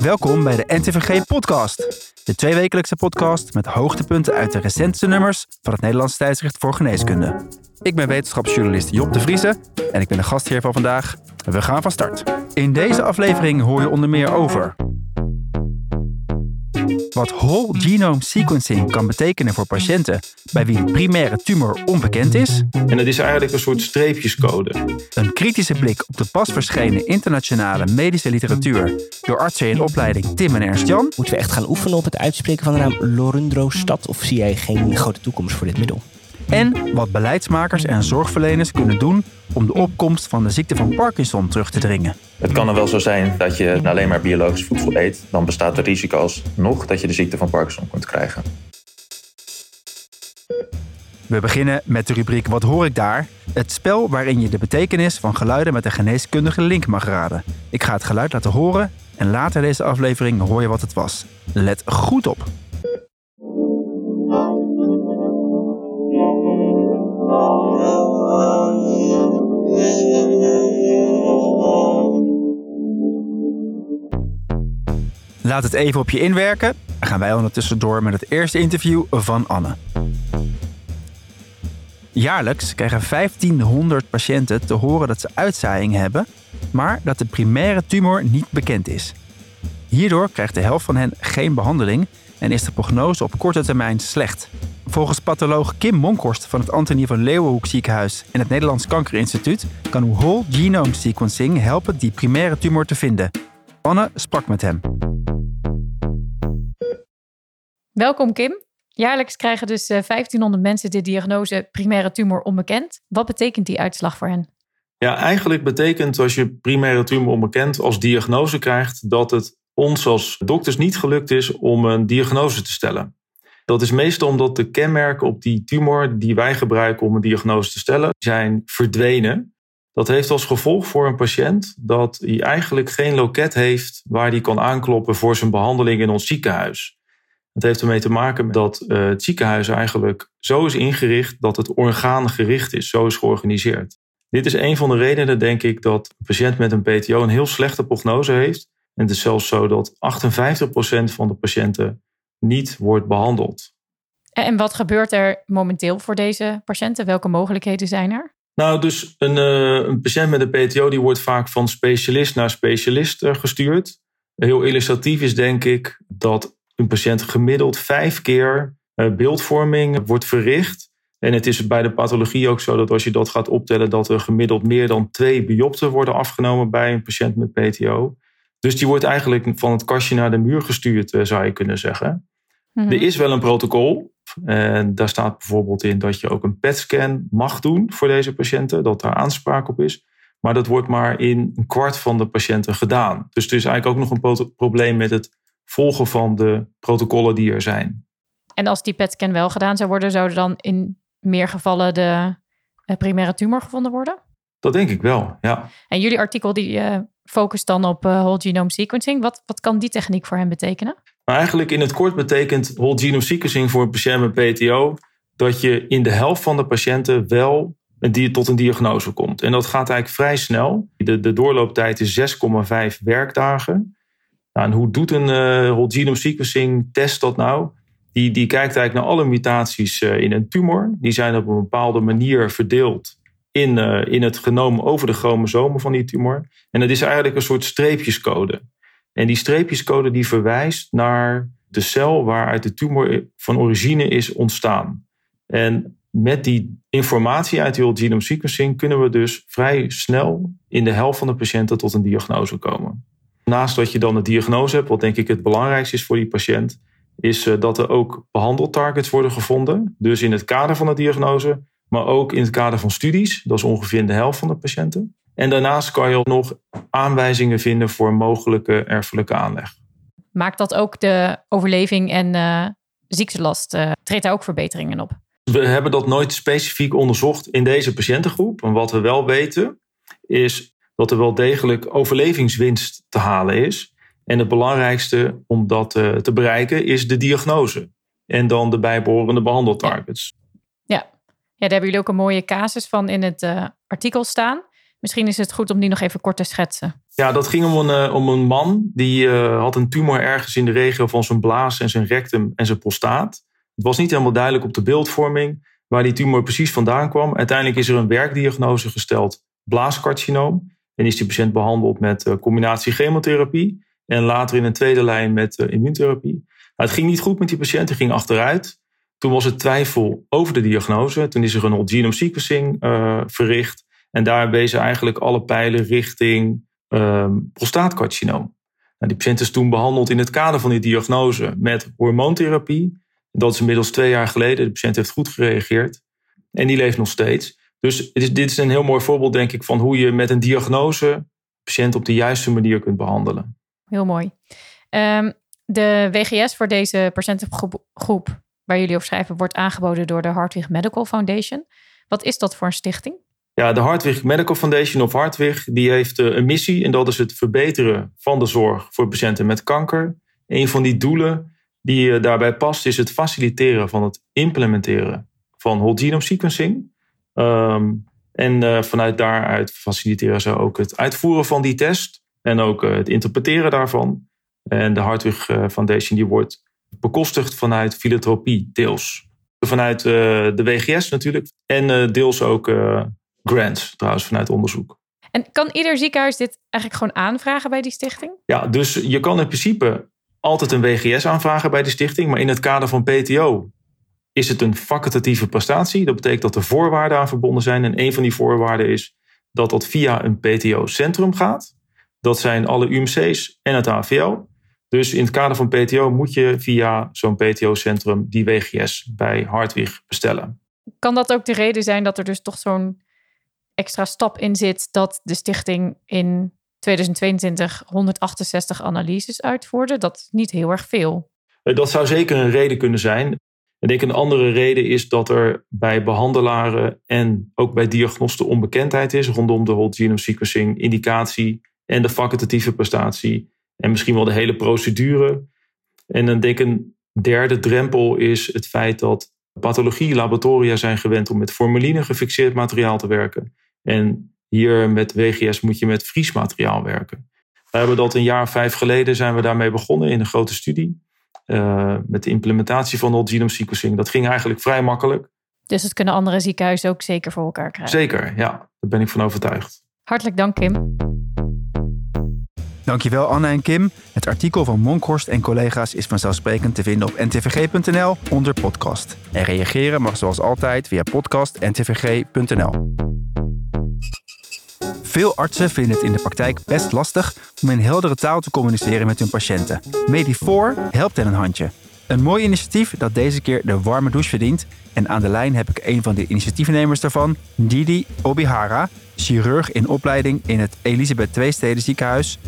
Welkom bij de NTVG Podcast. De tweewekelijkse podcast met hoogtepunten uit de recentste nummers van het Nederlands tijdschrift voor geneeskunde. Ik ben wetenschapsjournalist Job de Vriese en ik ben de gastheer van vandaag. We gaan van start. In deze aflevering hoor je onder meer over wat whole genome sequencing kan betekenen voor patiënten bij wie de primaire tumor onbekend is. En het is eigenlijk een soort streepjescode. Een kritische blik op de pas verschenen internationale medische literatuur door artsen in opleiding Tim en Ernst Jan. Moeten we echt gaan oefenen op het uitspreken van de naam Lorundrostad of zie jij geen grote toekomst voor dit middel? En wat beleidsmakers en zorgverleners kunnen doen om de opkomst van de ziekte van Parkinson terug te dringen. Het kan er wel zo zijn dat je alleen maar biologisch voedsel eet. Dan bestaat het risico nog dat je de ziekte van Parkinson kunt krijgen. We beginnen met de rubriek Wat hoor ik daar? Het spel waarin je de betekenis van geluiden met een geneeskundige link mag raden. Ik ga het geluid laten horen en later deze aflevering hoor je wat het was. Let goed op. Laat het even op je inwerken. Dan gaan wij ondertussen door met het eerste interview van Anne. Jaarlijks krijgen 1500 patiënten te horen dat ze uitzaaiing hebben, maar dat de primaire tumor niet bekend is. Hierdoor krijgt de helft van hen geen behandeling en is de prognose op korte termijn slecht. Volgens patholoog Kim Monkhorst van het Antonie van Leeuwenhoek ziekenhuis en het Nederlands Kankerinstituut kan whole genome sequencing helpen die primaire tumor te vinden. Anne sprak met hem. Welkom Kim. Jaarlijks krijgen dus 1500 eh, mensen de diagnose primaire tumor onbekend. Wat betekent die uitslag voor hen? Ja, eigenlijk betekent als je primaire tumor onbekend als diagnose krijgt, dat het ons als dokters niet gelukt is om een diagnose te stellen. Dat is meestal omdat de kenmerken op die tumor die wij gebruiken om een diagnose te stellen, zijn verdwenen. Dat heeft als gevolg voor een patiënt dat hij eigenlijk geen loket heeft waar hij kan aankloppen voor zijn behandeling in ons ziekenhuis. Het heeft ermee te maken dat uh, het ziekenhuis eigenlijk zo is ingericht dat het orgaangericht is, zo is georganiseerd. Dit is een van de redenen, denk ik, dat een patiënt met een PTO een heel slechte prognose heeft. En het is zelfs zo dat 58% van de patiënten niet wordt behandeld. En wat gebeurt er momenteel voor deze patiënten? Welke mogelijkheden zijn er? Nou, dus een, uh, een patiënt met een PTO die wordt vaak van specialist naar specialist uh, gestuurd. Heel illustratief is denk ik dat een patiënt gemiddeld vijf keer eh, beeldvorming wordt verricht. En het is bij de pathologie ook zo dat als je dat gaat optellen, dat er gemiddeld meer dan twee biopten worden afgenomen bij een patiënt met PTO. Dus die wordt eigenlijk van het kastje naar de muur gestuurd, eh, zou je kunnen zeggen. Mhm. Er is wel een protocol. En daar staat bijvoorbeeld in dat je ook een PET-scan mag doen voor deze patiënten, dat daar aanspraak op is. Maar dat wordt maar in een kwart van de patiënten gedaan. Dus er is eigenlijk ook nog een probleem met het volgen van de protocollen die er zijn. En als die PET-scan wel gedaan zou worden, zouden dan in meer gevallen de eh, primaire tumor gevonden worden? Dat denk ik wel, ja. En jullie artikel die uh, focust dan op uh, whole genome sequencing. Wat, wat kan die techniek voor hen betekenen? Maar eigenlijk in het kort betekent whole genome sequencing voor een patiënt met PTO dat je in de helft van de patiënten wel een, tot een diagnose komt. En dat gaat eigenlijk vrij snel. De, de doorlooptijd is 6,5 werkdagen. Nou, en hoe doet een uh, whole genome sequencing test dat nou? Die, die kijkt eigenlijk naar alle mutaties uh, in een tumor. Die zijn op een bepaalde manier verdeeld in, uh, in het genoom over de chromosomen van die tumor. En het is eigenlijk een soort streepjescode. En die streepjescode die verwijst naar de cel waaruit de tumor van origine is ontstaan. En met die informatie uit die whole genome sequencing kunnen we dus vrij snel in de helft van de patiënten tot een diagnose komen. Naast dat je dan een diagnose hebt, wat denk ik het belangrijkste is voor die patiënt, is eh, dat er ook behandeltargets worden gevonden. Dus in het kader van de diagnose, maar ook in het kader van studies. Dat is ongeveer de helft van de patiënten. En daarnaast kan je nog aanwijzingen vinden voor mogelijke erfelijke aanleg. Maakt dat ook de overleving en uh, ziektelast? Uh, treedt daar ook verbeteringen op? We hebben dat nooit specifiek onderzocht in deze patiëntengroep. En wat we wel weten is dat er wel degelijk overlevingswinst te halen is. En het belangrijkste om dat eh, te bereiken is de diagnose. En dan de bijbehorende behandeltargets. Ja. ja, daar hebben jullie ook een mooie casus van in het artikel staan. Misschien is het goed om die nog even kort te schetsen. Ja, dat ging om een, om een man die had een tumor ergens in de regio van zijn blaas en zijn rectum en zijn prostaat. Het was niet helemaal duidelijk op de beeldvorming waar die tumor precies vandaan kwam. Uiteindelijk is er een werkdiagnose gesteld, blaascarcinoom. En is die patiënt behandeld met combinatie chemotherapie. En later in een tweede lijn met immuuntherapie. Nou, het ging niet goed met die patiënt, hij ging achteruit. Toen was er twijfel over de diagnose. Toen is er een whole genome sequencing uh, verricht. En daar wezen eigenlijk alle pijlen richting uh, prostaatcarcinoom. Nou, die patiënt is toen behandeld in het kader van die diagnose met hormoontherapie. Dat is inmiddels twee jaar geleden. De patiënt heeft goed gereageerd. En die leeft nog steeds. Dus is, dit is een heel mooi voorbeeld, denk ik, van hoe je met een diagnose patiënt op de juiste manier kunt behandelen. Heel mooi. Um, de WGS voor deze patiëntengroep waar jullie over schrijven, wordt aangeboden door de Hartwig Medical Foundation. Wat is dat voor een stichting? Ja, de Hartwig Medical Foundation of Hartwig, die heeft eh, een missie en dat is het verbeteren van de zorg voor patiënten met kanker. Een van die doelen die eh, daarbij past is het faciliteren van het implementeren van whole genome sequencing. Ehm, en uh, vanuit daaruit faciliteren ze ook het uitvoeren van die test en ook het interpreteren daarvan. En de Hartwig Foundation die wordt bekostigd vanuit filantropie, deels. Vanuit de WGS natuurlijk. En deels ook grants, trouwens, vanuit onderzoek. En kan ieder ziekenhuis dit eigenlijk gewoon aanvragen bij die stichting? Ja, dus je kan in principe altijd een WGS aanvragen bij de stichting. Maar in het kader van PTO is het een facultatieve prestatie. Dat betekent dat er voorwaarden aan verbonden zijn. En een van die voorwaarden is dat dat via een PTO-centrum gaat. Dat zijn alle UMC's en het AVL. Dus in het kader van PTO moet je via zo'n PTO-centrum die WGS bij Hartwig bestellen. Kan dat ook de reden zijn dat er dus toch zo'n extra stap in zit dat de stichting in 2022 168 analyses uitvoerde? Dat is niet heel erg veel. Eh, dat zou zeker een reden kunnen zijn. Ik een andere reden is dat er bij behandelaren en ook bij diagnosten onbekendheid is rondom de whole genome sequencing indicatie en de facultatieve prestatie en misschien wel de hele procedure. En dan denk ik een derde drempel is het feit dat pathologie-laboratoria zijn gewend om met formaline gefixeerd materiaal te werken. En hier met WGS moet je met vriesmateriaal werken. We hebben dat een jaar of vijf geleden zijn we daarmee begonnen in een grote studie. Uh, met de implementatie van whole genome sequencing. Dat ging eigenlijk vrij makkelijk. Dus het kunnen andere ziekenhuizen ook zeker voor elkaar krijgen. Zeker, ja. Daar ben ik van overtuigd. Hartelijk dank, Kim. Dankjewel Anne en Kim. Het artikel van Monkhorst en collega's is vanzelfsprekend te vinden op ntvg.nl onder podcast. En reageren mag zoals altijd via podcast.ntvg.nl. Veel artsen vinden het in de praktijk best lastig om in heldere taal te communiceren met hun patiënten. Medi4 helpt hen een handje. Een mooi initiatief dat deze keer de warme douche verdient. En aan de lijn heb ik een van de initiatiefnemers daarvan, Didi Obihara, chirurg in opleiding in het Elisabeth II Steden ziekenhuis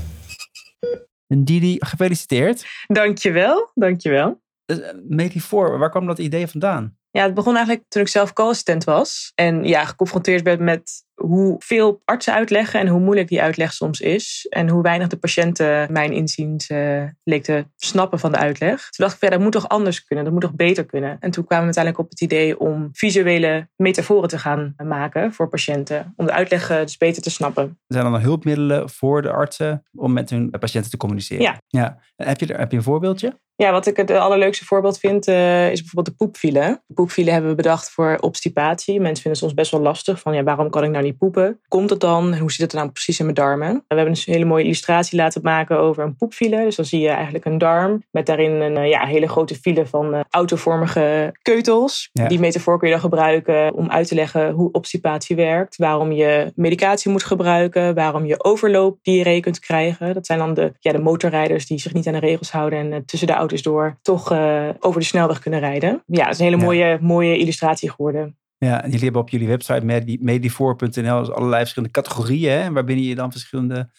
en Didi, gefeliciteerd. Dankjewel, dankjewel. Uh, Medi4, waar kwam dat idee vandaan? Ja, het begon eigenlijk toen ik zelf co-assistent was. En ja, geconfronteerd werd met hoeveel artsen uitleggen en hoe moeilijk die uitleg soms is. En hoe weinig de patiënten, mijn inziens, uh, leek te snappen van de uitleg. Toen dacht ik, ja, dat moet toch anders kunnen, dat moet toch beter kunnen. En toen kwamen we uiteindelijk op het idee om visuele metaforen te gaan maken voor patiënten. Om de uitleg dus beter te snappen. Zijn er dan hulpmiddelen voor de artsen om met hun patiënten te communiceren? Ja. ja. Heb, je er, heb je een voorbeeldje? Ja, wat ik het allerleukste voorbeeld vind, uh, is bijvoorbeeld de poepfile. De poepfile hebben we bedacht voor obstipatie. Mensen vinden het soms best wel lastig van ja, waarom kan ik nou niet poepen? Komt het dan? En hoe zit het dan nou precies in mijn darmen? We hebben dus een hele mooie illustratie laten maken over een poepfile. Dus dan zie je eigenlijk een darm met daarin een eh, ja, hele grote file van uh, autovormige keutels. Die metafoor kun je dan gebruiken om uit te leggen hoe obstipatie werkt. Waarom je medicatie moet gebruiken. Waarom je overloopdiarree kunt krijgen. Dat zijn dan de, ja, de motorrijders die zich niet aan de regels houden en tussen de auto's door toch uh, over de snelweg kunnen rijden. Ja, het is een hele mooie, mooie illustratie geworden. Ja, jullie hebben op jullie website medifor.nl dus allerlei verschillende categorieën, hè, waarbinnen je dan verschillende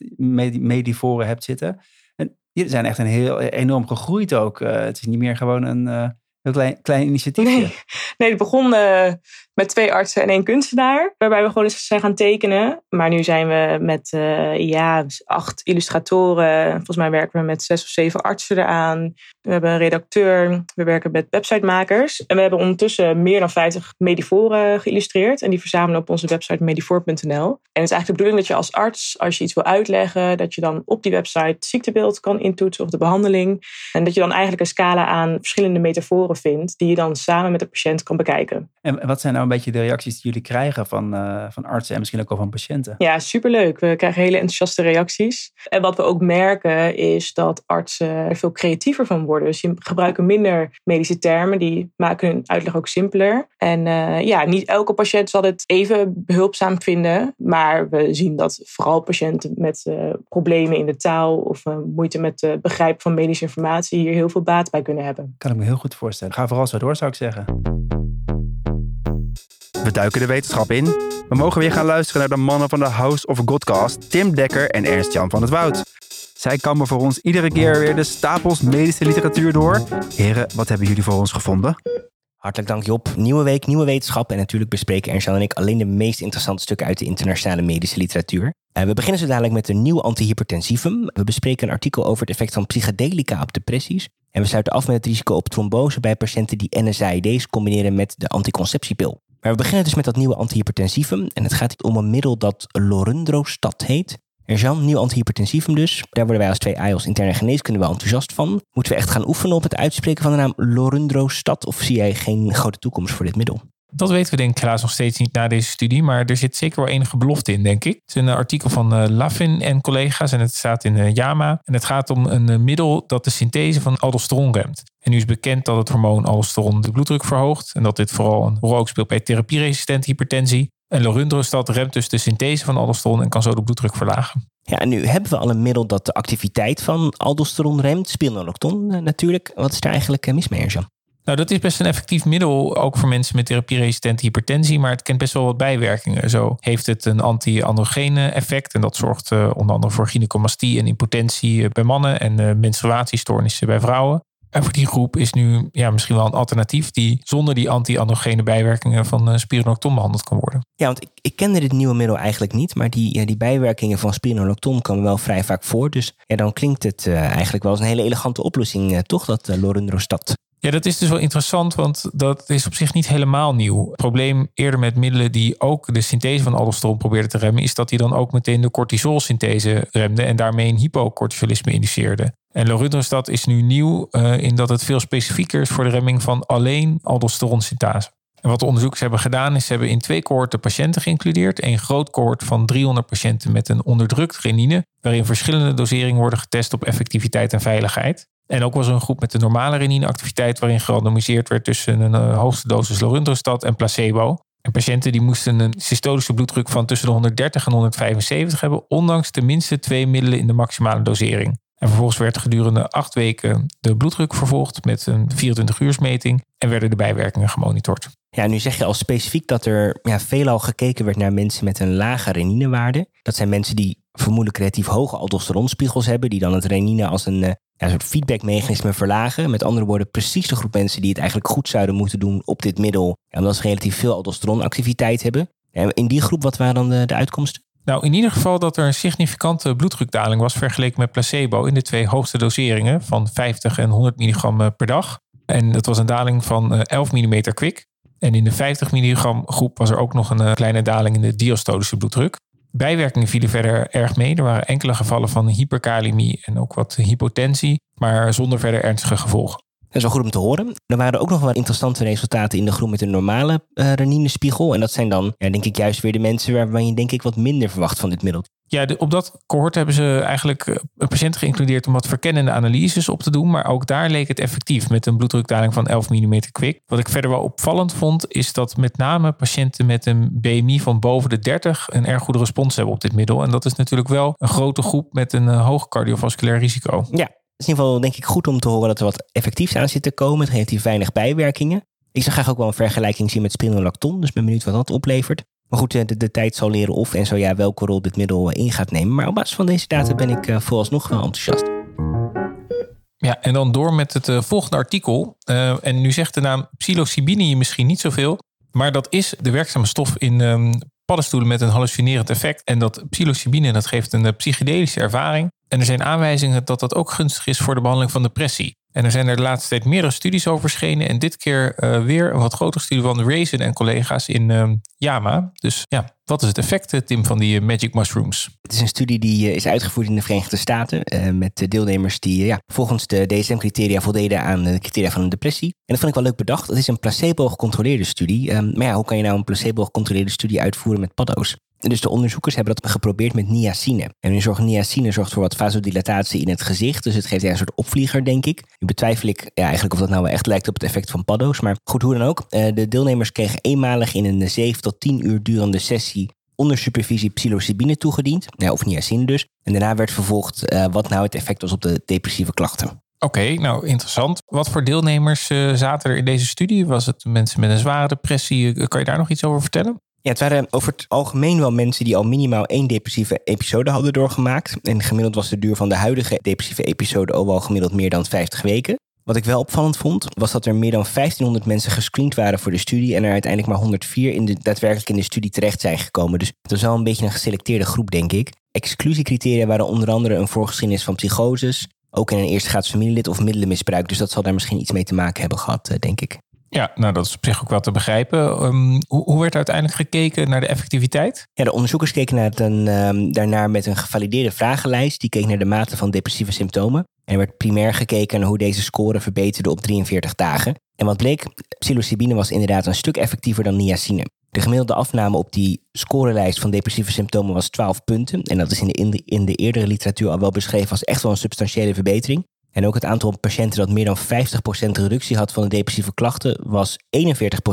mediforen hebt zitten. En die zijn echt een heel enorm gegroeid ook. Uh, het is niet meer gewoon een uh, heel klein, klein initiatiefje. Nee, nee het begon met twee artsen en één kunstenaar. Waarbij we gewoon eens zijn gaan tekenen. Maar nu zijn we met uh, ja, acht illustratoren. Volgens mij werken we met zes of zeven artsen eraan. We hebben een redacteur. We werken met websitemakers. En we hebben ondertussen meer dan 50 mediforen geïllustreerd. En die verzamelen op onze website medifor.nl. En het is eigenlijk de bedoeling dat je als arts, als je iets wil uitleggen, dat je dan op die website ziektebeeld kan intoetsen of de behandeling. En dat je dan eigenlijk een scala aan verschillende metaforen vindt, die je dan samen met de patiënt kan bekijken. En wat zijn nou een beetje de reacties die jullie krijgen van, uh, van artsen en misschien ook wel van patiënten? Ja, superleuk. We krijgen hele enthousiaste reacties. En wat we ook merken is dat artsen er veel creatiever van worden. Dus die gebruiken minder medische termen, die maken hun uitleg ook simpeler. En uh, ja, niet elke patiënt zal het even behulpzaam vinden, maar we zien dat vooral patiënten met uh, problemen in de taal of moeite met het begrijpen van medische informatie hier heel veel baat bij kunnen hebben. Kan ik me heel goed voorstellen. Ga vooral zo door, zou ik zeggen. We duiken de wetenschap in. We mogen weer gaan luisteren naar de mannen van de House of Godcast, Tim Dekker en Ernst-Jan van het Woud. Zij kammen voor ons iedere keer weer de stapels medische literatuur door. Heren, wat hebben jullie voor ons gevonden? Hartelijk dank Job. Nieuwe week, nieuwe wetenschap. En natuurlijk bespreken Ernst-Jan en ik alleen de meest interessante stukken uit de internationale medische literatuur. En we beginnen zo dadelijk met een nieuw antihypertensivum. We bespreken een artikel over het effect van psychedelica op depressies. En we sluiten af met het risico op trombose bij patiënten die NSAID's combineren met de anticonceptiepil. Maar we beginnen dus met dat nieuwe antihypertensivum. En het gaat om een middel dat Lorundrostat heet. Er is nieuw antihypertensivum dus. Daar worden wij als twee IELTS interne geneeskunde wel enthousiast van. Moeten we echt gaan oefenen op het uitspreken van de naam Lorundrostat? Of zie jij geen grote toekomst voor dit middel? Dat weten we denk ik helaas nog steeds niet na deze studie, maar er zit zeker wel enige belofte in, denk ik. Het is een artikel van uh, en collega's en het staat in uh, JAMA. En het gaat om een uh, middel dat de synthese van aldosteron remt. En nu is bekend dat het hormoon aldosteron de bloeddruk verhoogt en dat dit vooral een rol speelt bij therapieresistente hypertensie. En lorundrostat remt dus de synthese van aldosteron en kan zo de bloeddruk verlagen. Ja, en nu hebben we al een middel dat de activiteit van aldosteron remt, spironolacton natuurlijk. Wat is daar eigenlijk mis mee, Jan? Nou, dat is best een effectief middel, ook voor mensen met therapieresistente hypertensie, maar het kent best wel wat bijwerkingen. Zo heeft het een anti-androgene effect en dat zorgt uh, onder andere voor gynecomastie en impotentie bij mannen en uh, menstruatiestoornissen bij vrouwen. En voor die groep is nu ja, misschien wel een alternatief die zonder die anti-androgene bijwerkingen van uh, spironolacton behandeld kan worden. Ja, want ik, ik kende dit nieuwe middel eigenlijk niet, maar die, die bijwerkingen van spironolacton komen wel vrij vaak voor. Dus ja, dan klinkt het eigenlijk wel als een hele elegante oplossing, toch, dat Lorundrostat? Ja, dat is dus wel interessant, want dat is op zich niet helemaal nieuw. Het probleem eerder met middelen die ook de synthese van aldosteron probeerden te remmen, is dat die dan ook meteen de cortisolsynthese remde en daarmee een hypocortisolisme indiceerde. En lorundrostat is nu nieuw uh, in dat het veel specifieker is voor de remming van alleen aldosteronsyntase. En wat de onderzoekers hebben gedaan, is ze hebben in twee cohorten patiënten geïncludeerd. Een groot cohort van 300 patiënten met een onderdrukt renine, waarin verschillende doseringen worden getest op effectiviteit en veiligheid. En ook was er een groep met de normale renineactiviteit waarin gerandomiseerd werd tussen een uh, hoogste dosis lorundrostat en placebo. En patiënten die moesten een systolische bloeddruk van tussen de 130 en 175 hebben, ondanks tenminste twee middelen in de maximale dosering. En vervolgens werd gedurende acht weken de bloeddruk vervolgd met een 24-uursmeting en werden de bijwerkingen gemonitord. Ja, nu zeg je al specifiek dat er ja, veelal gekeken werd naar mensen met een lage reninewaarde. Dat zijn mensen die vermoedelijk relatief hoge aldosteronspiegels hebben, die dan het renine als een ja, een soort feedbackmechanisme verlagen. Met andere woorden, precies de groep mensen die het eigenlijk goed zouden moeten doen op dit middel, omdat ze relatief veel aldosteronactiviteit hebben. En in die groep, wat waren dan de, de uitkomsten? Nou, in ieder geval dat er een significante bloeddrukdaling was vergeleken met placebo in de twee hoogste doseringen van 50 en 100 milligram per dag. En dat was een daling van 11 mm kwik. En in de 50 milligram groep was er ook nog een kleine daling in de diastolische bloeddruk. Bijwerkingen vielen verder erg mee. Er waren enkele gevallen van hyperkalemie en ook wat hypotensie, maar zonder verder ernstige gevolgen. Dat is wel goed om te horen. Er waren ook nog wel interessante resultaten in de groep met een normale uh, reninespiegel. En dat zijn dan, ja, denk ik, juist weer de mensen waarvan je denk ik wat minder verwacht van dit middel. Ja, de, op dat cohort hebben ze eigenlijk een eh, patiënt geïncludeerd om wat verkennende analyses op te doen. Maar ook daar leek het effectief met een bloeddrukdaling van 11 mm kwik. Wat ik verder wel opvallend vond, is dat met name patiënten met een BMI van boven de 30 een erg goede respons hebben op dit middel. En dat is natuurlijk wel een grote groep met een uh, hoog cardiovasculair risico. Ja, is in ieder geval denk ik goed om te horen dat er wat effectiefs aan zit te komen. Het relatief weinig bijwerkingen. Ik zou graag ook wel een vergelijking zien met spironolacton. Dus ben benieuwd wat dat oplevert. Maar goed, de, de, tijd zal leren of en zo ja welke rol dit middel in gaat nemen. Maar op basis van deze data ben ik uh, vooralsnog wel enthousiast. Ja, en dan door met het volgende artikel. En nu zegt de naam psilocybine je misschien niet zoveel. Maar dat is de werkzame stof in ehm, paddenstoelen met een hallucinerend effect. En dat psilocybine, dat geeft een psychedelische ervaring. En er zijn aanwijzingen dat dat ook gunstig is voor de behandeling van depressie. En er zijn er de laatste tijd meerdere studies over verschenen. En dit keer uh, weer een wat grotere studie van Raisin en collega's in uh, JAMA. Dus ja, wat is het effect, eh, Tim, van die Magic Mushrooms? Het is een studie die is uitgevoerd in de Verenigde Staten. met deelnemers die ja, volgens de DSM-criteria voldeden aan de criteria van een depressie. En dat vond ik wel leuk bedacht. Het is een placebo-gecontroleerde studie. Ehm, maar ja, hoe kan je nou een placebo-gecontroleerde studie uitvoeren met paddo's? Dus de onderzoekers hebben dat geprobeerd met niacine. En nu zorgt niacine zorgt voor wat vasodilatatie in het gezicht. Dus het geeft een soort opvlieger, denk ik. Nu betwijfel ik ja, eigenlijk of dat nou wel echt lijkt op het effect van paddo's. Maar goed, hoe dan ook. Eh, de deelnemers kregen eenmalig in een 7 tot 10 uur durende sessie onder supervisie psilocybine toegediend. Of niacine dus. En daarna werd vervolgd uh, wat nou het effect was op de depressieve klachten. Oké, nou interessant. Wat voor deelnemers uh, zaten er in deze studie? Was het mensen met een zware depressie? Kan je daar nog iets over vertellen? Ja, het waren over het algemeen wel mensen die al minimaal één depressieve episode hadden doorgemaakt. En gemiddeld was de duur van de huidige depressieve episode al wel gemiddeld meer dan 50 weken. Wat ik wel opvallend vond, was dat er meer dan 1500 mensen gescreend waren voor de studie en er uiteindelijk maar 104 in de, daadwerkelijk in de studie terecht zijn gekomen. Dus het was wel een beetje een geselecteerde groep, denk ik. Exclusiecriteria waren onder andere een voorgeschiedenis van psychoses, ook in een eerstegraads familielid of middelenmisbruik. Dus dat zal daar misschien iets mee te maken hebben gehad, eh, denk ik. Ja, nou dat is op zich ook wel te begrijpen. Ehm, hoe, hoe, werd uiteindelijk gekeken naar de effectiviteit? Ja, de onderzoekers keken naar een, um, daarnaar met een gevalideerde vragenlijst. Die keek naar de mate van depressieve symptomen. En er werd primair gekeken naar hoe deze score verbeterde op 43 dagen. En wat bleek, psilocybine was inderdaad een stuk effectiever dan niacine. De gemiddelde afname op die scorelijst van depressieve symptomen was 12 punten. En dat is in de, in de eerdere literatuur al wel beschreven als echt wel een substantiële verbetering. En ook het aantal patiënten dat meer dan 50% reductie had van de depressieve klachten was 41%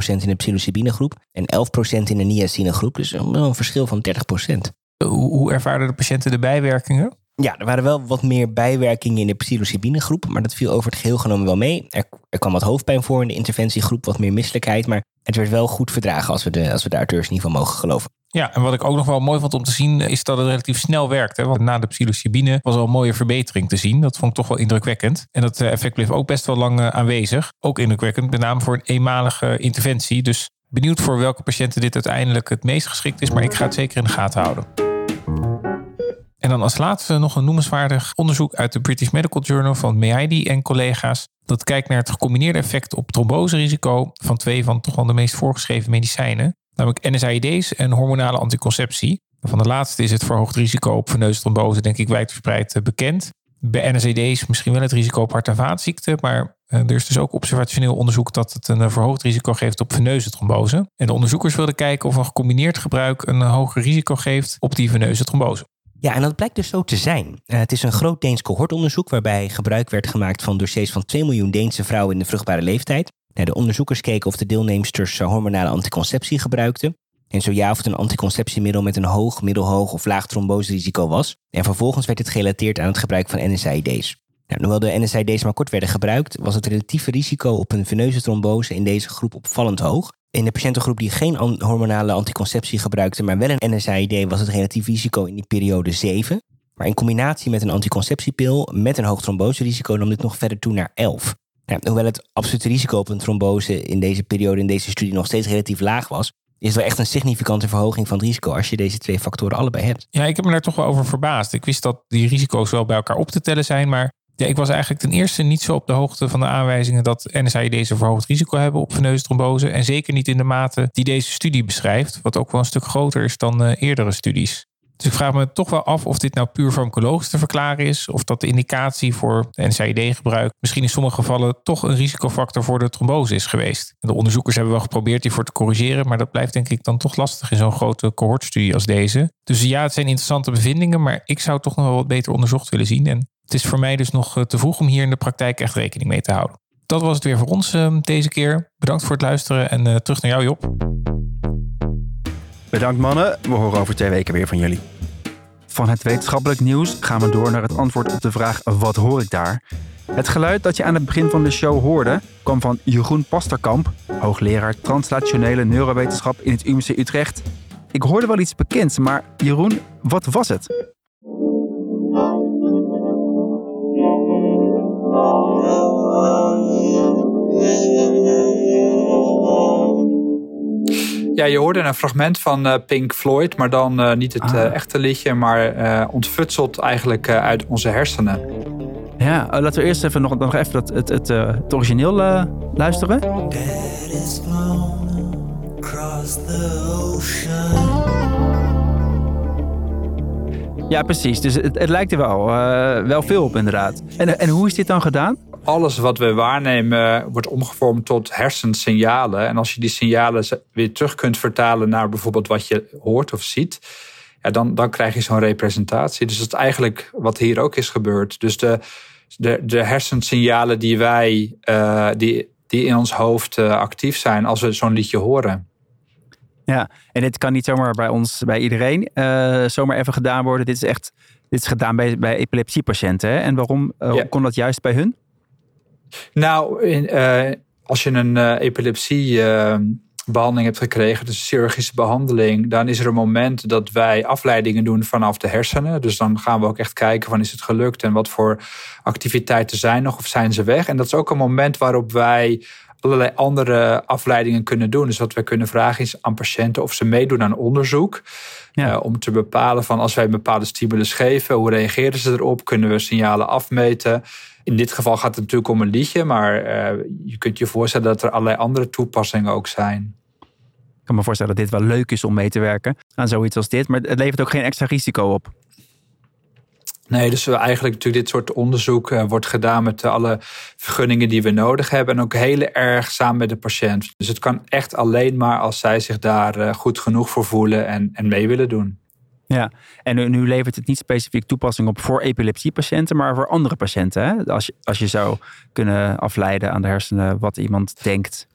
in de psilocybine groep en 11% in de niacine groep. Dus een verschil van 30%. Hoe, hoe ervaren de patiënten de bijwerkingen? Ja, er waren wel wat meer bijwerkingen in de psilocybine groep, maar dat viel over het geheel genomen wel mee. Er, er kwam wat hoofdpijn voor in de interventiegroep, wat meer misselijkheid, maar het werd wel goed verdragen als we de, als we de auteurs niet van mogen geloven. Ja, en wat ik ook nog wel mooi vond om te zien, is dat het relatief snel werkt. Hè? Want na de psilocybine was al een mooie verbetering te zien. Dat vond ik toch wel indrukwekkend. En dat eh, effect bleef ook best wel lang eh, aanwezig. Ook indrukwekkend, met name voor een eenmalige interventie. Dus benieuwd voor welke patiënten dit uiteindelijk het meest geschikt is. Maar ik ga het zeker in de gaten houden. En dan als laatste nog een noemenswaardig onderzoek uit de British Medical Journal van Meidi en collega's. Dat kijkt naar het gecombineerde effect op tromboserisico van twee van toch wel de meest voorgeschreven medicijnen namelijk NSAID's en hormonale anticonceptie. Van de laatste is het verhoogd risico op veneuze trombose, denk ik, wijdverspreid eh, bekend. Bij NSAID's misschien wel het risico op hart- en vaatziekten, maar eh, er is dus ook observationeel onderzoek dat het een eh, verhoogd risico geeft op veneuze trombose. En de onderzoekers wilden kijken of een gecombineerd gebruik een hoger risico geeft op die veneuze trombose. Ja, en dat blijkt dus zo te zijn. het is een groot Deens cohortonderzoek waarbij gebruik werd gemaakt van dossiers van 2 miljoen Deense vrouwen in de vruchtbare leeftijd. De onderzoekers keken of de deelnemsters hormonale anticonceptie gebruikten. En zo ja, of het een anticonceptiemiddel met een hoog, middelhoog of laag tromboserisico was. En vervolgens werd het gerelateerd aan het gebruik van NSAID's. Nou, hoewel de NSAID's maar kort werden gebruikt, was het relatieve risico op een veneuze trombose in deze groep opvallend hoog. In de patiëntengroep die geen hormonale anticonceptie gebruikte, maar wel een NSAID, was het relatief risico in die periode 7. Maar in combinatie met een anticonceptiepil met een hoog tromboserisico nam dit nog verder toe naar 11. Ja, hoewel het absolute risico op een trombose in deze periode, in deze studie, nog steeds relatief laag was, is wel echt een significante verhoging van het risico als je deze twee factoren allebei hebt. Ja, ik heb me daar toch wel over verbaasd. Ik wist dat die risico's wel bij elkaar op te tellen zijn, maar ja, ik was eigenlijk ten eerste niet zo op de hoogte van de aanwijzingen dat NSAID's een verhoogd risico hebben op veneuze trombose. En zeker niet in de mate die deze studie beschrijft, wat ook wel een stuk groter is dan uh, eerdere studies. Dus ik vraag me toch wel af of dit nou puur farmacologisch te verklaren is. Of dat de indicatie voor NSAID-gebruik misschien in sommige gevallen toch een risicofactor voor de trombose is geweest. De onderzoekers hebben wel geprobeerd hiervoor te corrigeren, maar dat blijft denk ik dan toch lastig in zo'n grote cohortstudie als deze. Dus ja, het zijn interessante bevindingen, maar ik zou toch nog wel wat beter onderzocht willen zien. En het is voor mij dus nog eh, te vroeg om hier in de praktijk echt rekening mee te houden. Dat was het weer voor ons uh, deze keer. Bedankt voor het luisteren en uh, terug naar jou Job. Bedankt mannen, we horen over twee weken weer van jullie. Van het wetenschappelijk nieuws gaan we door naar het antwoord op de vraag wat hoor ik daar? Het geluid dat je aan het begin van de show hoorde kwam van Jeroen Pasterkamp, hoogleraar translationele neurowetenschap in het UMC Utrecht. Ik hoorde wel iets bekends, maar Jeroen, wat was het? Ja, je hoorde een fragment van uh, Pink Floyd, maar dan uh, niet het Ah. uh, echte liedje, maar uh, ontfutseld eigenlijk uh, uit onze hersenen. Ja, laten we eerst even nog, nog even dat, het, het, uh, het origineel uh, luisteren. Ja, precies. Dus het, het lijkt er wel, uh, wel veel op inderdaad. En, en hoe is dit dan gedaan? Alles wat we waarnemen wordt omgevormd tot hersensignalen. En als je die signalen weer terug kunt vertalen naar bijvoorbeeld wat je hoort of ziet, ja, dan, dan krijg je zo'n representatie. Dus dat is eigenlijk wat hier ook is gebeurd. Dus de, de, de hersensignalen die wij, uh, die, die in ons hoofd uh, actief zijn als we zo'n liedje horen. Ja, en dit kan niet zomaar bij ons, bij iedereen, uh, zomaar even gedaan worden. Dit is echt, dit is gedaan bij, bij epilepsiepatiënten. Hè? En waarom ja. kon dat juist bij hun? Nou, in, uh, als je een epilepsiebehandeling hebt gekregen, dus een chirurgische behandeling, dan is er een moment dat wij afleidingen doen vanaf de hersenen. Dus dan gaan we ook echt kijken van is het gelukt en wat voor activiteiten zijn nog of zijn ze weg. En dat is ook een moment waarop wij allerlei andere afleidingen kunnen doen. Dus wat we kunnen vragen is aan patiënten of ze meedoen aan onderzoek. Ja. Uh, om te bepalen van als wij een bepaalde stimulus geven, hoe reageren ze erop? Kunnen we signalen afmeten? In dit geval gaat het natuurlijk om een liedje, maar uh, je kunt je voorstellen dat er allerlei andere toepassingen ook zijn. Ik kan me voorstellen dat dit wel leuk is om mee te werken aan zoiets als dit, maar het levert ook geen extra risico op. Nee, dus eigenlijk natuurlijk dit soort onderzoek uh, wordt gedaan met alle vergunningen die we nodig hebben. En ook heel erg samen met de patiënt. Dus het kan echt alleen maar als zij zich daar uh, goed genoeg voor voelen en, en mee willen doen. Ja, en nu, levert het niet specifiek toepassing op voor epilepsiepatiënten, maar voor andere patiënten. Hè? Als, je, als je zou kunnen afleiden aan de hersenen wat iemand denkt.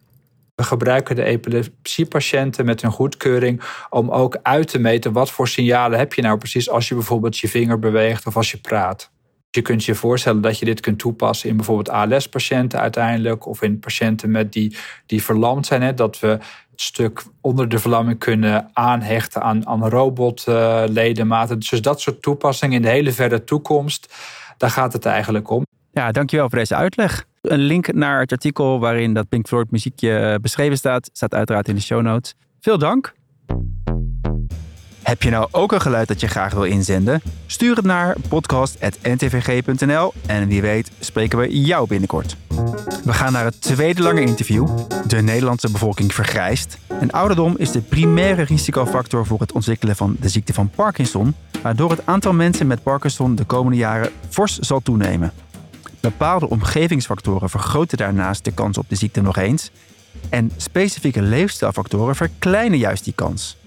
We gebruiken de epilepsiepatiënten met hun goedkeuring om ook uit te meten wat voor signalen heb je nou precies als je bijvoorbeeld je vinger beweegt of als je praat. Je kunt je voorstellen dat je dit kunt toepassen in bijvoorbeeld ALS-patiënten uiteindelijk of in patiënten met die, die verlamd zijn. Hè, dat we stuk onder de verlamming kunnen aanhechten aan, aan robotledematen. Dus dat soort toepassingen in de hele verre toekomst, daar gaat het eigenlijk om. Ja, dankjewel voor deze uitleg. Een link naar het artikel waarin dat Pink Floyd muziekje beschreven staat, staat uiteraard in de show notes. Veel dank. Heb je nou ook een geluid dat je graag wil inzenden? Stuur het naar podcast.ntvg.nl en wie weet spreken we jou binnenkort. We gaan naar het tweede lange interview. De Nederlandse bevolking vergrijst. En ouderdom is de primaire risicofactor voor het ontwikkelen van de ziekte van Parkinson, waardoor het aantal mensen met Parkinson de komende jaren fors zal toenemen. Bepaalde omgevingsfactoren vergroten daarnaast de kans op de ziekte nog eens. En specifieke leefstijlfactoren verkleinen juist die kans.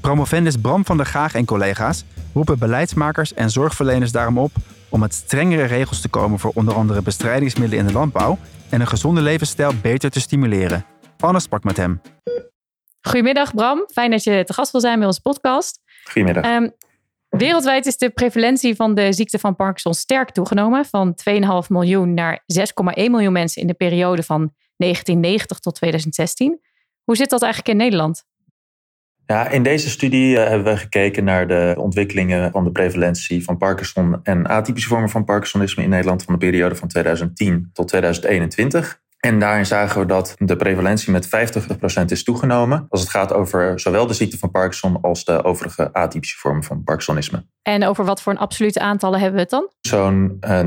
Promovendus Bram van der Gaag en collega's roepen beleidsmakers en zorgverleners daarom op om met strengere regels te komen voor onder andere bestrijdingsmiddelen in de landbouw en een gezonde levensstijl beter te stimuleren. Anne sprak met hem. Goedemiddag Bram, fijn dat je te gast wil zijn bij onze podcast. Goedemiddag. Um, Wereldwijd is de prevalentie van de ziekte van Parkinson sterk toegenomen. Van 2,5 miljoen naar 6,1 miljoen mensen in de periode van 1990 tot 2016. Hoe zit dat eigenlijk in Nederland? Ja, in deze studie uh, hebben we gekeken naar de ontwikkelingen van de prevalentie van Parkinson en atypische vormen van Parkinsonisme in Nederland van de periode van 2010 tot 2021. En daarin zagen we dat de prevalentie met 50% is toegenomen als het gaat over zowel de ziekte van Parkinson als de overige atypische vormen van Parkinsonisme. En over wat voor een absolute aantallen hebben we het dan? Zo'n uh,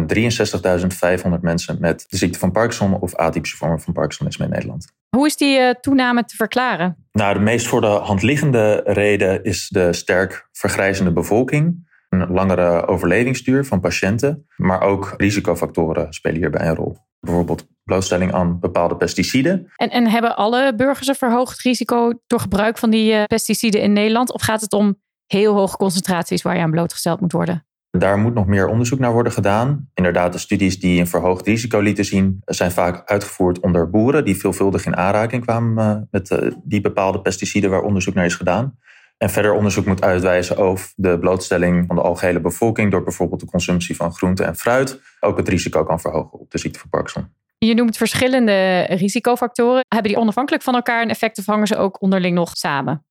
63.500 mensen met de ziekte van Parkinson of atypische vormen van Parkinsonisme in Nederland. Hoe is die uh, toename te verklaren? Nou, de meest voor de hand liggende reden is de sterk vergrijzende bevolking. Een langere overlevingsduur van patiënten, maar ook risicofactoren spelen hierbij een rol. Bijvoorbeeld blootstelling aan bepaalde pesticiden. En, en hebben alle burgers een verhoogd risico door gebruik van die uh, pesticiden in Nederland? Of gaat het om heel hoge concentraties waar je aan blootgesteld moet worden? Daar moet nog meer onderzoek naar worden gedaan. Inderdaad, de studies die een verhoogd risico lieten zien, zijn vaak uitgevoerd onder boeren die veelvuldig in aanraking kwamen met uh, die bepaalde pesticiden waar onderzoek naar is gedaan. En verder onderzoek moet uitwijzen of de blootstelling van de algehele bevolking door bijvoorbeeld de consumptie van groente en fruit ook het risico kan verhogen op de ziekte van Parkinson. Je noemt verschillende risicofactoren. Hebben die onafhankelijk van elkaar een effect of hangen ze ook onderling nog samen?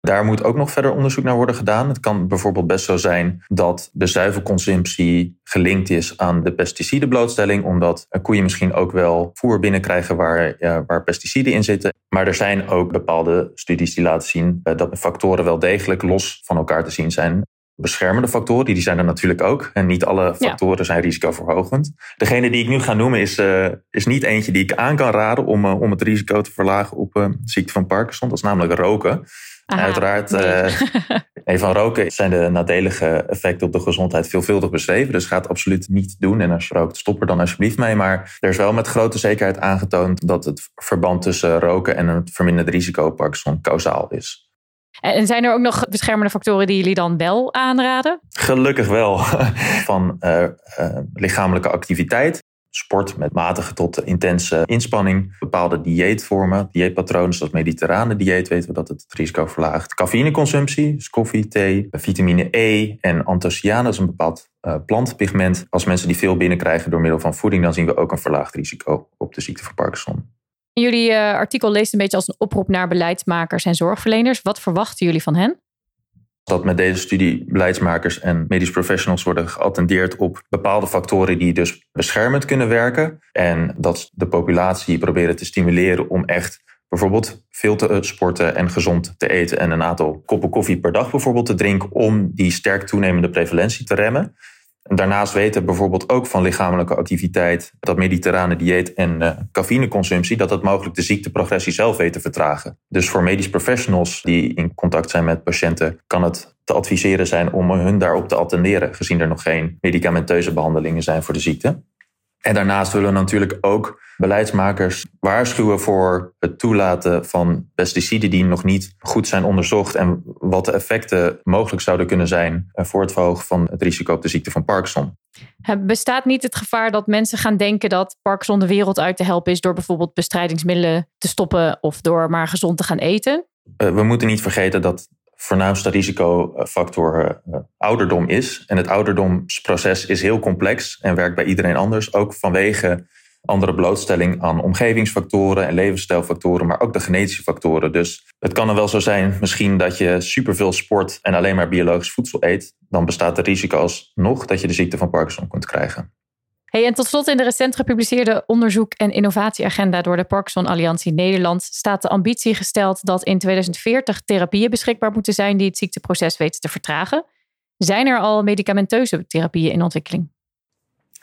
Daar moet ook nog verder onderzoek naar worden gedaan. Het kan bijvoorbeeld best zo zijn dat de zuivelconsumptie gelinkt is aan de pesticidenblootstelling, omdat koeien misschien ook wel voer binnenkrijgen waar, ja, waar pesticiden in zitten. Maar er zijn ook bepaalde studies die laten zien eh, dat factoren wel degelijk los van elkaar te zien zijn beschermende factoren, die zijn er natuurlijk ook. En niet alle factoren zijn risicoverhogend. Degene die ik nu ga noemen is, uh, is niet eentje die ik aan kan raden om, uh, om het risico te verlagen op uh, ziekte van Parkinson. Dat is namelijk roken. Aha, Uiteraard, nee. van roken zijn de nadelige effecten op de gezondheid veelvuldig beschreven. Dus ga het absoluut niet doen. En als je rookt, stop er dan alsjeblieft mee. Maar er is wel met grote zekerheid aangetoond dat het verband tussen roken en het verminderde risico op Parkinson kausaal is. En zijn er ook nog beschermende factoren die jullie dan wel aanraden? Gelukkig wel. Van uh, uh, lichamelijke activiteit, sport met matige tot intense inspanning, bepaalde dieetvormen, dieetpatronen zoals mediterrane dieet weten we dat het het risico verlaagt. Cafeïneconsumptie, dus koffie, thee, vitamine E en anthocyanen, dat is een bepaald uh, plantpigment. Als mensen die veel binnenkrijgen door middel van voeding, dan zien we ook een verlaagd risico op de ziekte van Parkinson. Jullie uh, artikel leest een beetje als een oproep naar beleidsmakers en zorgverleners. Wat verwachten jullie van hen? Dat met deze studie beleidsmakers en medisch professionals worden geattendeerd op bepaalde factoren die dus beschermend kunnen werken. En dat de populatie proberen te stimuleren om echt bijvoorbeeld veel te sporten en gezond te eten en een aantal koppen koffie per dag bijvoorbeeld te drinken om die sterk toenemende prevalentie te remmen. Daarnaast weten bijvoorbeeld ook van lichamelijke activiteit, dat mediterrane dieet en uh, cafeïneconsumptie, dat dat mogelijk de ziekteprogressie zelf weet te vertragen. Dus voor medisch professionals die in contact zijn met patiënten, kan het te adviseren zijn om hun daarop te attenderen, gezien er nog geen medicamenteuze behandelingen zijn voor de ziekte. En daarnaast willen we natuurlijk ook beleidsmakers waarschuwen voor het toelaten van pesticiden die nog niet goed zijn onderzocht en wat de effecten mogelijk zouden kunnen zijn voor het verhogen van het risico op de ziekte van Parkinson. Bestaat niet het gevaar dat mensen gaan denken dat Parkinson de wereld uit te helpen is door bijvoorbeeld bestrijdingsmiddelen te stoppen of door maar gezond te gaan eten? Eh, we moeten niet vergeten dat voornaamste risicofactor uh, ouderdom is. En het ouderdomsproces is heel complex en werkt bij iedereen anders. Ook vanwege andere blootstelling aan omgevingsfactoren en levensstijlfactoren, maar ook de genetische factoren. Dus het kan er wel zo zijn, misschien dat je superveel sport en alleen maar biologisch voedsel eet. Dan bestaat de risico's nog dat je de ziekte van Parkinson kunt krijgen. Hey, en tot slot in de recent gepubliceerde onderzoek- en innovatieagenda door de Parkinson Alliantie Nederland staat de ambitie gesteld dat in 2040 therapieën beschikbaar moeten zijn die het ziekteproces weten te vertragen. Zijn er al medicamenteuze therapieën in ontwikkeling?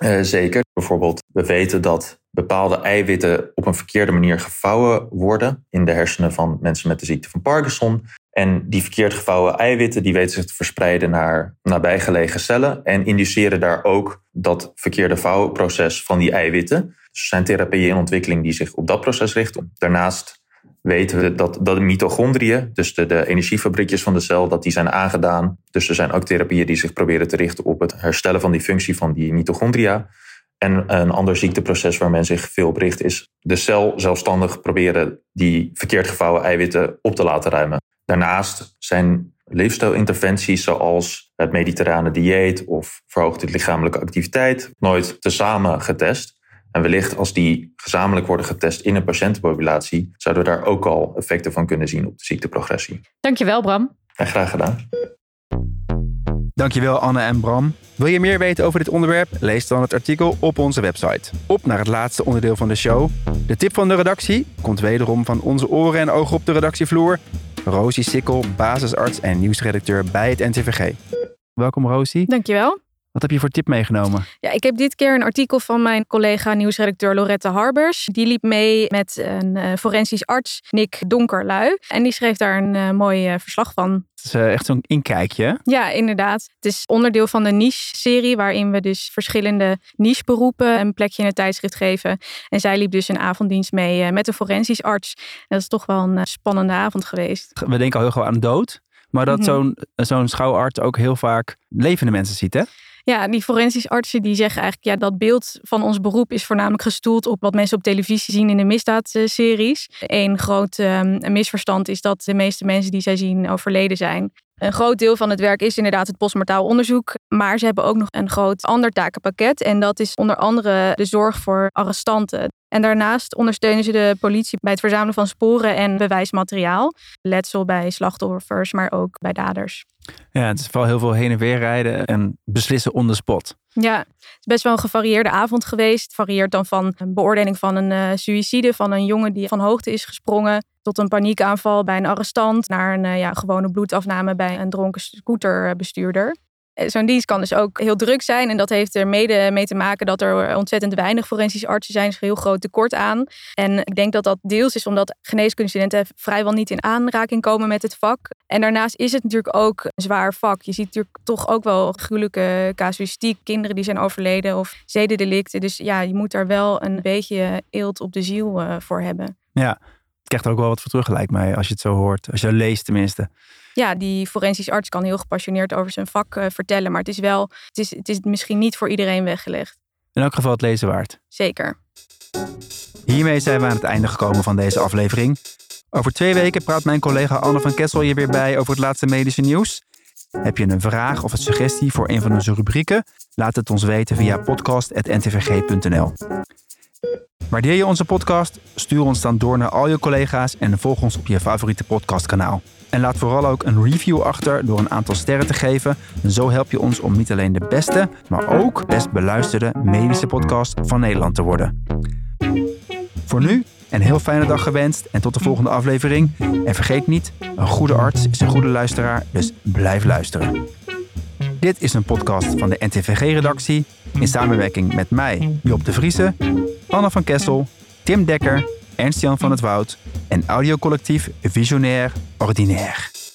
Uh, zeker. Bijvoorbeeld, we weten dat bepaalde eiwitten op een verkeerde manier gevouwen worden in de hersenen van mensen met de ziekte van Parkinson. En die verkeerd gevouwen eiwitten die weten zich te verspreiden naar nabijgelegen cellen en induceren daar ook dat verkeerde vouwproces van die eiwitten. Dus er zijn therapieën in ontwikkeling die zich op dat proces richten. Daarnaast weten we dat, dat de mitochondriën, dus de, de energiefabriekjes van de cel, dat die zijn aangedaan. Dus er zijn ook therapieën die zich proberen te richten op het herstellen van die functie van die mitochondria. En een ander ziekteproces waar men zich veel op richt is de cel zelfstandig proberen die verkeerd gevouwen eiwitten op te laten ruimen. Daarnaast zijn leefstijlinterventies zoals het mediterrane dieet of verhoogde lichamelijke activiteit nooit tezamen getest. En wellicht als die gezamenlijk worden getest in een patiëntenpopulatie, zouden we daar ook al effecten van kunnen zien op de ziekteprogressie. Dankjewel Bram. En graag gedaan. Dankjewel Anne en Bram. Wil je meer weten over dit onderwerp? Lees dan het artikel op onze website. Op naar het laatste onderdeel van de show. De tip van de redactie komt wederom van onze oren en ogen op de redactievloer. Rosie Sikkel, basisarts en nieuwsredacteur bij het NTVG. Welkom Rosie. Dankjewel. Wat heb je voor tip meegenomen? Ja, ik heb dit keer een artikel van mijn collega nieuwsredacteur Lorette Harbers. Die liep mee met een uh, forensisch arts, Nick Donkerlui. En die schreef daar een uh, mooi uh, verslag van. Het is echt zo'n inkijkje. Ja, inderdaad. Het is onderdeel van de niche-serie, waarin we dus verschillende niche-beroepen een plekje in het tijdschrift geven. En zij liep dus een avonddienst mee met een forensisch arts. En dat is toch wel een spannende avond geweest. We denken al heel gewoon aan dood. Maar dat mm -hmm. zo'n zo'n schouwarts ook heel vaak levende mensen ziet, hè? Ja, die forensisch artsen die zeggen eigenlijk, ja, dat beeld van ons beroep is voornamelijk gestoeld op wat mensen op televisie zien in de misdaadseries. Een groot um, misverstand is dat de meeste mensen die zij zien overleden zijn. Een groot deel van het werk is inderdaad het postmortaal onderzoek, maar ze hebben ook nog een groot ander takenpakket en dat is onder andere de zorg voor arrestanten. En daarnaast ondersteunen ze de politie bij het verzamelen van sporen en bewijsmateriaal. Letsel bij slachtoffers, maar ook bij daders. Ja, het is vooral heel veel heen en weer rijden en beslissen on the spot. Ja, het is best wel een gevarieerde avond geweest. Het varieert dan van een beoordeling van een uh, suïcide van een jongen die van hoogte is gesprongen, tot een paniekaanval bij een arrestant, naar een uh, ja, gewone bloedafname bij een dronken scooterbestuurder. Eh, zo'n dienst kan dus ook heel druk zijn. En dat heeft er mede mee te maken dat er ontzettend weinig forensische artsen zijn. Er is een heel groot tekort aan. En ik denk dat dat deels is omdat geneeskundestudenten vrijwel niet in aanraking komen met het vak. En daarnaast is het natuurlijk ook een zwaar vak. Je ziet natuurlijk toch ook wel gruwelijke casuïstiek. Kinderen die zijn overleden of zedendelicten. Dus ja, je moet daar wel een beetje eelt op de ziel uh, voor hebben. Ja, het krijgt er ook wel wat voor terug, lijkt mij, als je het zo hoort. Als je leest tenminste ja, die forensisch arts kan heel gepassioneerd over zijn vak uh, vertellen. Maar het is wel, het is, het is misschien niet voor iedereen weggelegd. In elk geval het lezen waard. Zeker. Hiermee zijn we aan het einde gekomen van deze aflevering. Over twee weken praat mijn collega Anne van Kessel je weer bij over het laatste medische nieuws. Heb je een vraag of een suggestie voor een van onze rubrieken? Laat het ons weten via podcast.ntvg.nl. Waardeer je onze podcast? Stuur ons dan door naar al je collega's en volg ons op je favoriete podcastkanaal. En laat vooral ook een review achter door een aantal sterren te geven. En zo help je ons om niet alleen de beste, maar ook best beluisterde medische podcast van Nederland te worden. Voor nu een heel fijne dag gewenst en tot de volgende aflevering. En vergeet niet, een goede arts is een goede luisteraar, dus blijf luisteren. Dit is een podcast van de NTVG-redactie in samenwerking met mij, Job de Vriese, Anne van Kessel, Tim Dekker Ernst-Jan van het Woud en audiocollectief Visionair Ordinaire.